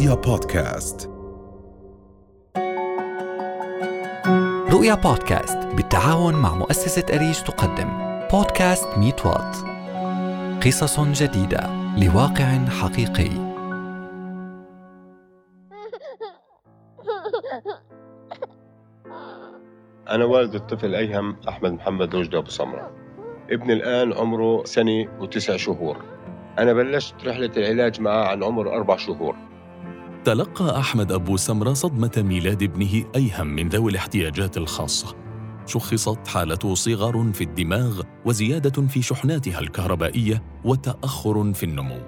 رؤيا بودكاست. رؤيا بودكاست بالتعاون مع مؤسسة أريج تقدم. بودكاست ميت وات. قصص جديدة لواقع حقيقي. أنا والد الطفل أيهم أحمد محمد رشدي أبو سمرة. ابني الآن عمره سنة وتسع شهور. أنا بلشت رحلة العلاج معه عن عمر أربع شهور. تلقى أحمد أبو سمرة صدمة ميلاد ابنه أيهم من ذوي الاحتياجات الخاصة. شخصت حالته صغر في الدماغ وزيادة في شحناتها الكهربائية وتأخر في النمو.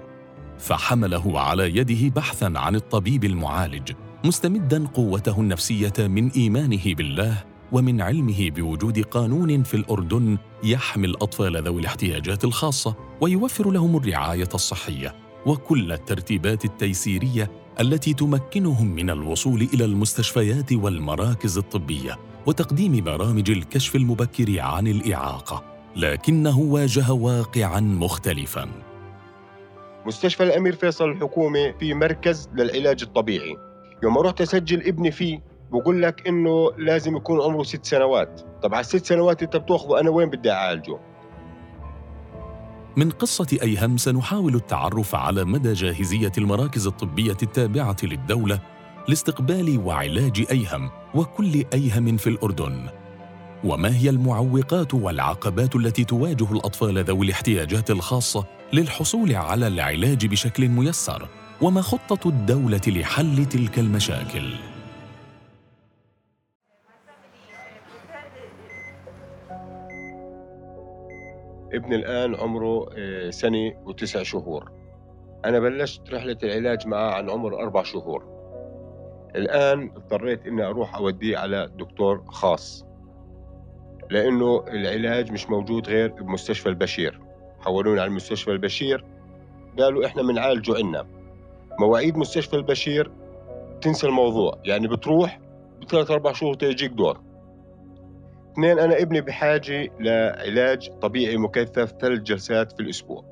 فحمله على يده بحثا عن الطبيب المعالج مستمدا قوته النفسية من إيمانه بالله ومن علمه بوجود قانون في الأردن يحمي الأطفال ذوي الاحتياجات الخاصة ويوفر لهم الرعاية الصحية وكل الترتيبات التيسيرية التي تمكنهم من الوصول إلى المستشفيات والمراكز الطبية وتقديم برامج الكشف المبكر عن الإعاقة لكنه واجه واقعا مختلفا. مستشفى الأمير فيصل الحكومي في مركز للعلاج الطبيعي. يوم رحت أسجل ابني فيه بقول لك إنه لازم يكون عمره ست سنوات. طب على الست سنوات أنت بتاخذه أنا وين بدي أعالجه؟ من قصة أيهم سنحاول التعرف على مدى جاهزية المراكز الطبية التابعة للدولة لاستقبال وعلاج أيهم وكل أيهم في الأردن. وما هي المعوقات والعقبات التي تواجه الأطفال ذوي الاحتياجات الخاصة للحصول على العلاج بشكل ميسر؟ وما خطة الدولة لحل تلك المشاكل؟ ابني الآن عمره آه، سنة وتسع شهور. أنا بلشت رحلة العلاج معه عن عمر أربع شهور. الآن اضطريت إني أروح أوديه على دكتور خاص لأنه العلاج مش موجود غير بمستشفى البشير. حولوني على مستشفى البشير قالوا إحنا بنعالجه عنا. مواعيد مستشفى البشير تنسى الموضوع. يعني بتروح بثلاث أربع شهور تيجيك دور. اثنين أنا ابني بحاجة لعلاج طبيعي مكثف ثلاث جلسات في الأسبوع.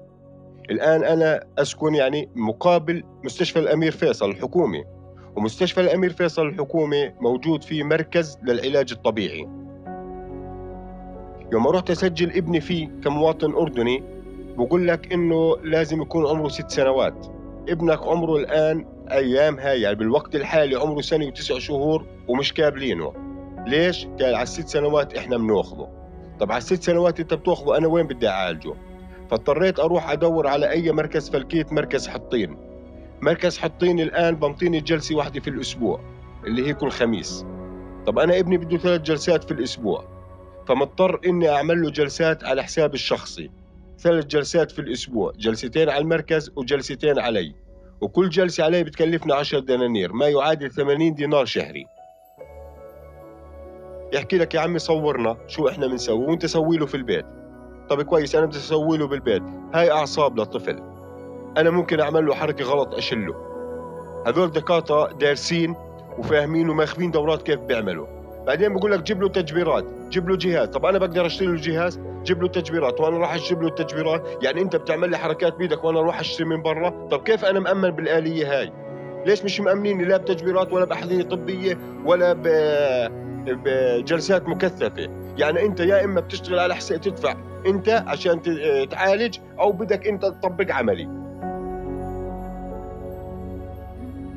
الآن أنا أسكن يعني مقابل مستشفى الأمير فيصل الحكومي. ومستشفى الأمير فيصل الحكومي موجود فيه مركز للعلاج الطبيعي. يوم رحت أسجل ابني فيه كمواطن أردني بقول لك إنه لازم يكون عمره ست سنوات. ابنك عمره الآن أيام هاي يعني بالوقت الحالي عمره سنة وتسع شهور ومش كابلينه. ليش؟ قال على الست سنوات إحنا بنأخذه. طب على الست سنوات أنت بتأخذه أنا وين بدي أعالجه؟ فاضطريت أروح أدور على أي مركز فلكيت مركز حطين. مركز حطين الآن بنطيني جلسة واحدة في الأسبوع اللي هي كل خميس. طب أنا ابني بده ثلاث جلسات في الأسبوع. فمضطر إني أعمل له جلسات على حسابي الشخصي. ثلاث جلسات في الأسبوع جلستين على المركز وجلستين علي. وكل جلسة علي بتكلفنا 10 دنانير ما يعادل 80 دينار شهري. يحكي لك يا عمي صورنا شو إحنا بنسوي وأنت سوي له في البيت. طب كويس أنا بدي أسوي له بالبيت. هاي أعصاب للطفل. أنا ممكن أعمل له حركة غلط اشله هذول دكاترة دارسين وفاهمين وماخذين دورات كيف بيعملوا. بعدين بقول لك جيب له تجبيرات جيب له جهاز. طب أنا بقدر أشتري له جهاز؟ جيب له تجبيرات وأنا راح أجيب له التجبيرات؟ يعني أنت بتعمل لي حركات بإيدك وأنا أروح أشتري من برا؟ طب كيف أنا مأمن بالآلية هاي؟ ليش مش مأمنيني لا بتجبيرات ولا بأحذية طبية ولا ب... بجلسات مكثفة. يعني أنت يا إما بتشتغل على حساب تدفع أنت عشان تعالج أو بدك أنت تطبق عملي.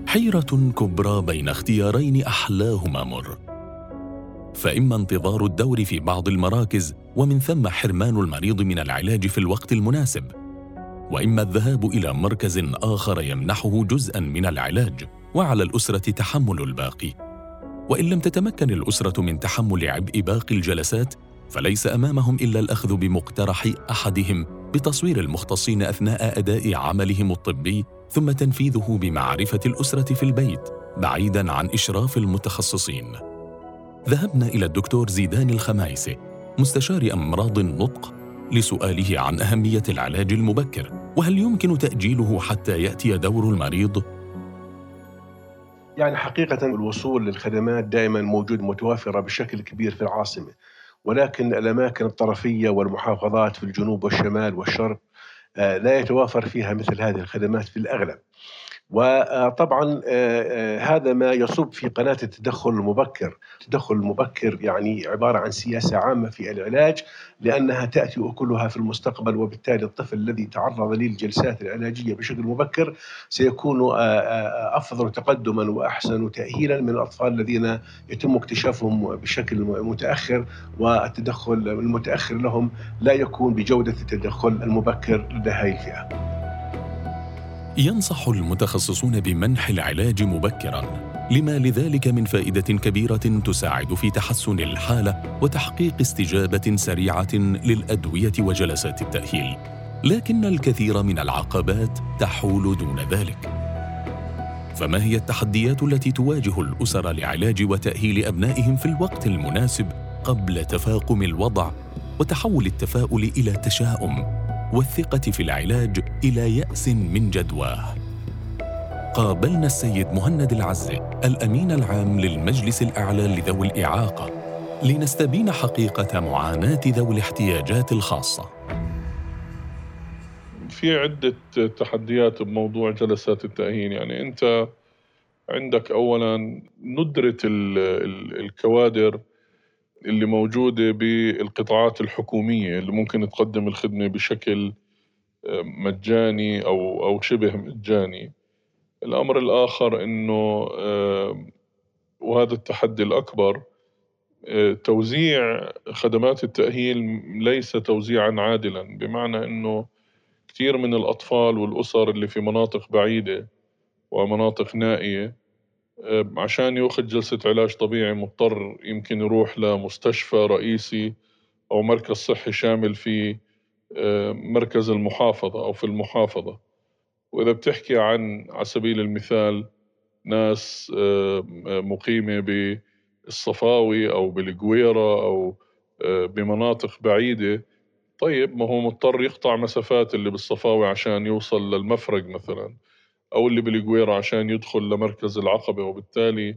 حيرة كبرى بين اختيارين أحلاهما مر. فإما انتظار الدور في بعض المراكز ومن ثم حرمان المريض من العلاج في الوقت المناسب. وإما الذهاب إلى مركز آخر يمنحه جزءا من العلاج وعلى الأسرة تحمل الباقي. وإن لم تتمكن الأسرة من تحمل عبء باقي الجلسات فليس أمامهم إلا الأخذ بمقترح أحدهم بتصوير المختصين أثناء أداء عملهم الطبي ثم تنفيذه بمعرفة الأسرة في البيت بعيداً عن إشراف المتخصصين. ذهبنا إلى الدكتور زيدان الخمايسي مستشار أمراض النطق لسؤاله عن أهمية العلاج المبكر وهل يمكن تأجيله حتى يأتي دور المريض؟ يعني حقيقة الوصول للخدمات دائما موجود متوافرة بشكل كبير في العاصمة ولكن الأماكن الطرفية والمحافظات في الجنوب والشمال والشرق آه، لا يتوافر فيها مثل هذه الخدمات في الأغلب. وطبعا هذا ما يصب في قناة التدخل المبكر، التدخل المبكر يعني عبارة عن سياسة عامة في العلاج لأنها تأتي اكلها في المستقبل وبالتالي الطفل الذي تعرض للجلسات العلاجية بشكل مبكر سيكون أفضل تقدما وأحسن تاهيلا من الأطفال الذين يتم اكتشافهم بشكل متأخر والتدخل المتأخر لهم لا يكون بجودة التدخل المبكر لدى هذه الفئة. ينصح المتخصصون بمنح العلاج مبكرا. لما لذلك من فائدة كبيرة تساعد في تحسن الحالة وتحقيق استجابة سريعة للأدوية وجلسات التأهيل. لكن الكثير من العقبات تحول دون ذلك. فما هي التحديات التي تواجه الأسر لعلاج وتأهيل أبنائهم في الوقت المناسب قبل تفاقم الوضع وتحول التفاؤل إلى تشاؤم؟ والثقة في العلاج إلى يأس من جدواه قابلنا السيد مهند العزي الأمين العام للمجلس الأعلى لذوي الإعاقة لنستبين حقيقة معاناة ذوي الاحتياجات الخاصة. في عدة تحديات بموضوع جلسات التأهيل. يعني أنت عندك اولا ندرة الكوادر اللي موجودة بالقطاعات الحكومية اللي ممكن تقدم الخدمة بشكل مجاني أو أو شبه مجاني. الأمر الآخر أنه وهذا التحدي الأكبر آه، توزيع خدمات التأهيل ليس توزيعا عادلا بمعنى أنه كثير من الأطفال والأسر اللي في مناطق بعيدة ومناطق نائية عشان يأخذ جلسة علاج طبيعي مضطر يمكن يروح لمستشفى رئيسي أو مركز صحي شامل في مركز المحافظة أو في المحافظة. وإذا بتحكي عن على سبيل المثال ناس آه، مقيمة بالصفاوي أو بالقويرة أو آه، بمناطق بعيدة طيب ما هو مضطر يقطع مسافات اللي بالصفاوي عشان يوصل للمفرق مثلا. أو اللي بالقويرة عشان يدخل لمركز العقبة وبالتالي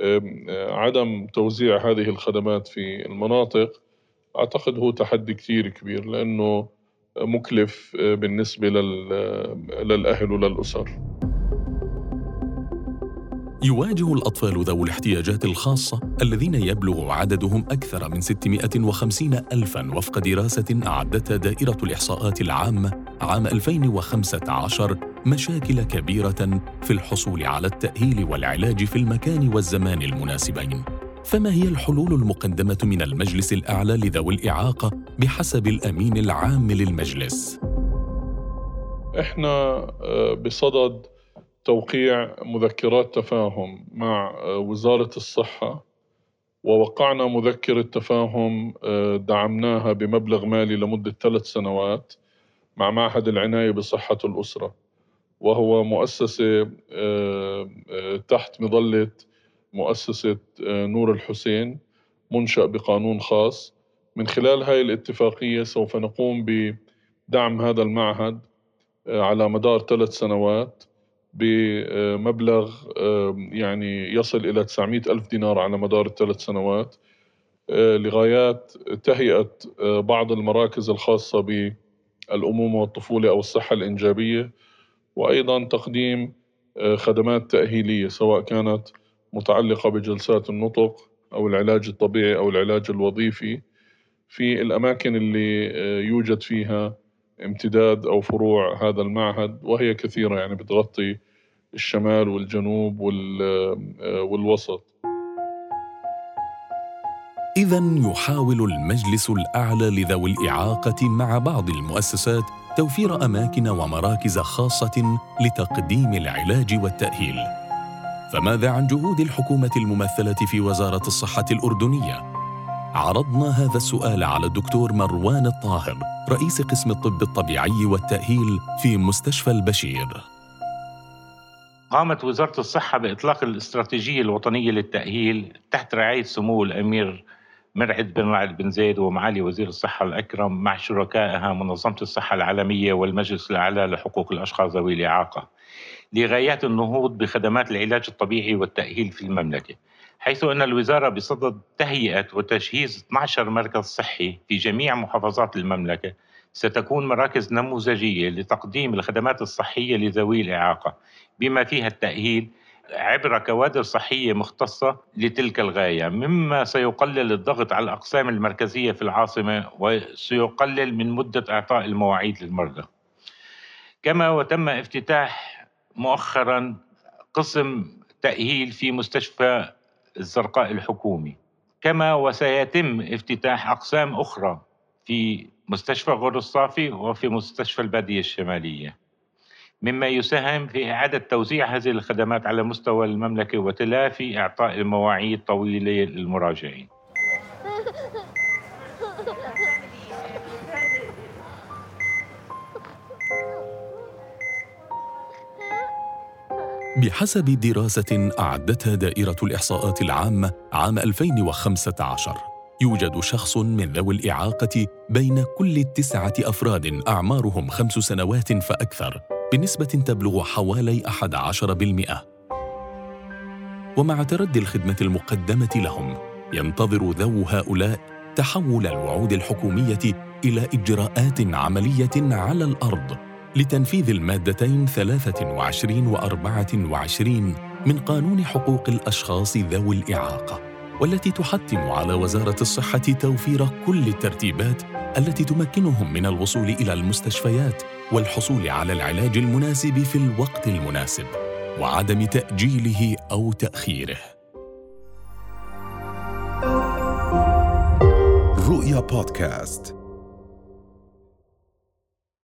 آه، عدم توزيع هذه الخدمات في المناطق أعتقد هو تحدي كثير كبير لأنه مكلف آه، بالنسبة للأهل وللأسر. يواجه الأطفال ذوي الاحتياجات الخاصة الذين يبلغ عددهم أكثر من 650 ألفاً وفق دراسة أعدتها دائرة الإحصاءات العامة عام 2015 مشاكل كبيرة في الحصول على التأهيل والعلاج في المكان والزمان المناسبين. فما هي الحلول المقدمة من المجلس الأعلى لذوي الإعاقة بحسب الأمين العام للمجلس؟ إحنا آه، بصدد توقيع مذكرات تفاهم مع آه، وزارة الصحة ووقعنا مذكره تفاهم آه، دعمناها بمبلغ مالي لمدة ثلاث سنوات مع معهد العناية بصحة الأسرة. وهو مؤسسة تحت مظلة مؤسسة آه، نور الحسين منشأ بقانون خاص. من خلال هاي الاتفاقية سوف نقوم بدعم هذا المعهد آه، على مدار ثلاث سنوات بمبلغ آه، يعني يصل إلى 900 ألف دينار على مدار الثلاث سنوات لغايات تهيئة بعض المراكز الخاصة بالأمومة والطفولة أو الصحة الإنجابية. وأيضا تقديم خدمات تأهيلية سواء كانت متعلقة بجلسات النطق أو العلاج الطبيعي أو العلاج الوظيفي في الأماكن اللي آه، يوجد فيها امتداد أو فروع هذا المعهد وهي كثيرة يعني بتغطي الشمال والجنوب آه، والوسط. إذا يحاول المجلس الأعلى لذوي الإعاقة مع بعض المؤسسات توفير أماكن ومراكز خاصة لتقديم العلاج والتأهيل فماذا عن جهود الحكومة الممثلة في وزارة الصحة الأردنية؟ عرضنا هذا السؤال على الدكتور مروان الطاهر رئيس قسم الطب الطبيعي والتأهيل في مستشفى البشير قامت وزارة الصحة بإطلاق الاستراتيجية الوطنية للتأهيل تحت رعاية سمو الأمير مرعد بن رعد بن زيد ومعالي وزير الصحة الأكرم مع شركائها منظمة الصحة العالمية والمجلس الأعلى لحقوق الأشخاص ذوي الإعاقة لغايات النهوض بخدمات العلاج الطبيعي والتأهيل في المملكة حيث أن الوزارة بصدد تهيئة وتجهيز 12 مركز صحي في جميع محافظات المملكة. ستكون مراكز نموذجية لتقديم الخدمات الصحية لذوي الإعاقة بما فيها التأهيل عبر كوادر صحية مختصة لتلك الغاية مما سيقلل الضغط على الأقسام المركزية في العاصمة وسيقلل من مدة إعطاء المواعيد للمرضى. كما وتم افتتاح مؤخرا قسم تأهيل في مستشفى الزرقاء الحكومي. كما وسيتم افتتاح أقسام أخرى في مستشفى غور الصافي وفي مستشفى البادية الشمالية. مما يساهم في إعادة توزيع هذه الخدمات على مستوى المملكة وتلافي إعطاء المواعيد طويلة للمراجعين. بحسب دراسة أعدتها دائرة الإحصاءات العامة عام 2015 يوجد شخص من ذوي الإعاقة بين كل تسعة أفراد أعمارهم خمس سنوات فأكثر. بنسبة تبلغ حوالي 11% ومع تردي الخدمة المقدمة لهم ينتظر ذو هؤلاء تحول الوعود الحكومية إلى إجراءات عملية على الأرض لتنفيذ المادتين 23 و 24 من قانون حقوق الأشخاص ذوي الإعاقة والتي تحتم على وزارة الصحة توفير كل الترتيبات التي تمكنهم من الوصول إلى المستشفيات والحصول على العلاج المناسب في الوقت المناسب وعدم تأجيله أو تأخيره. رؤيا بودكاست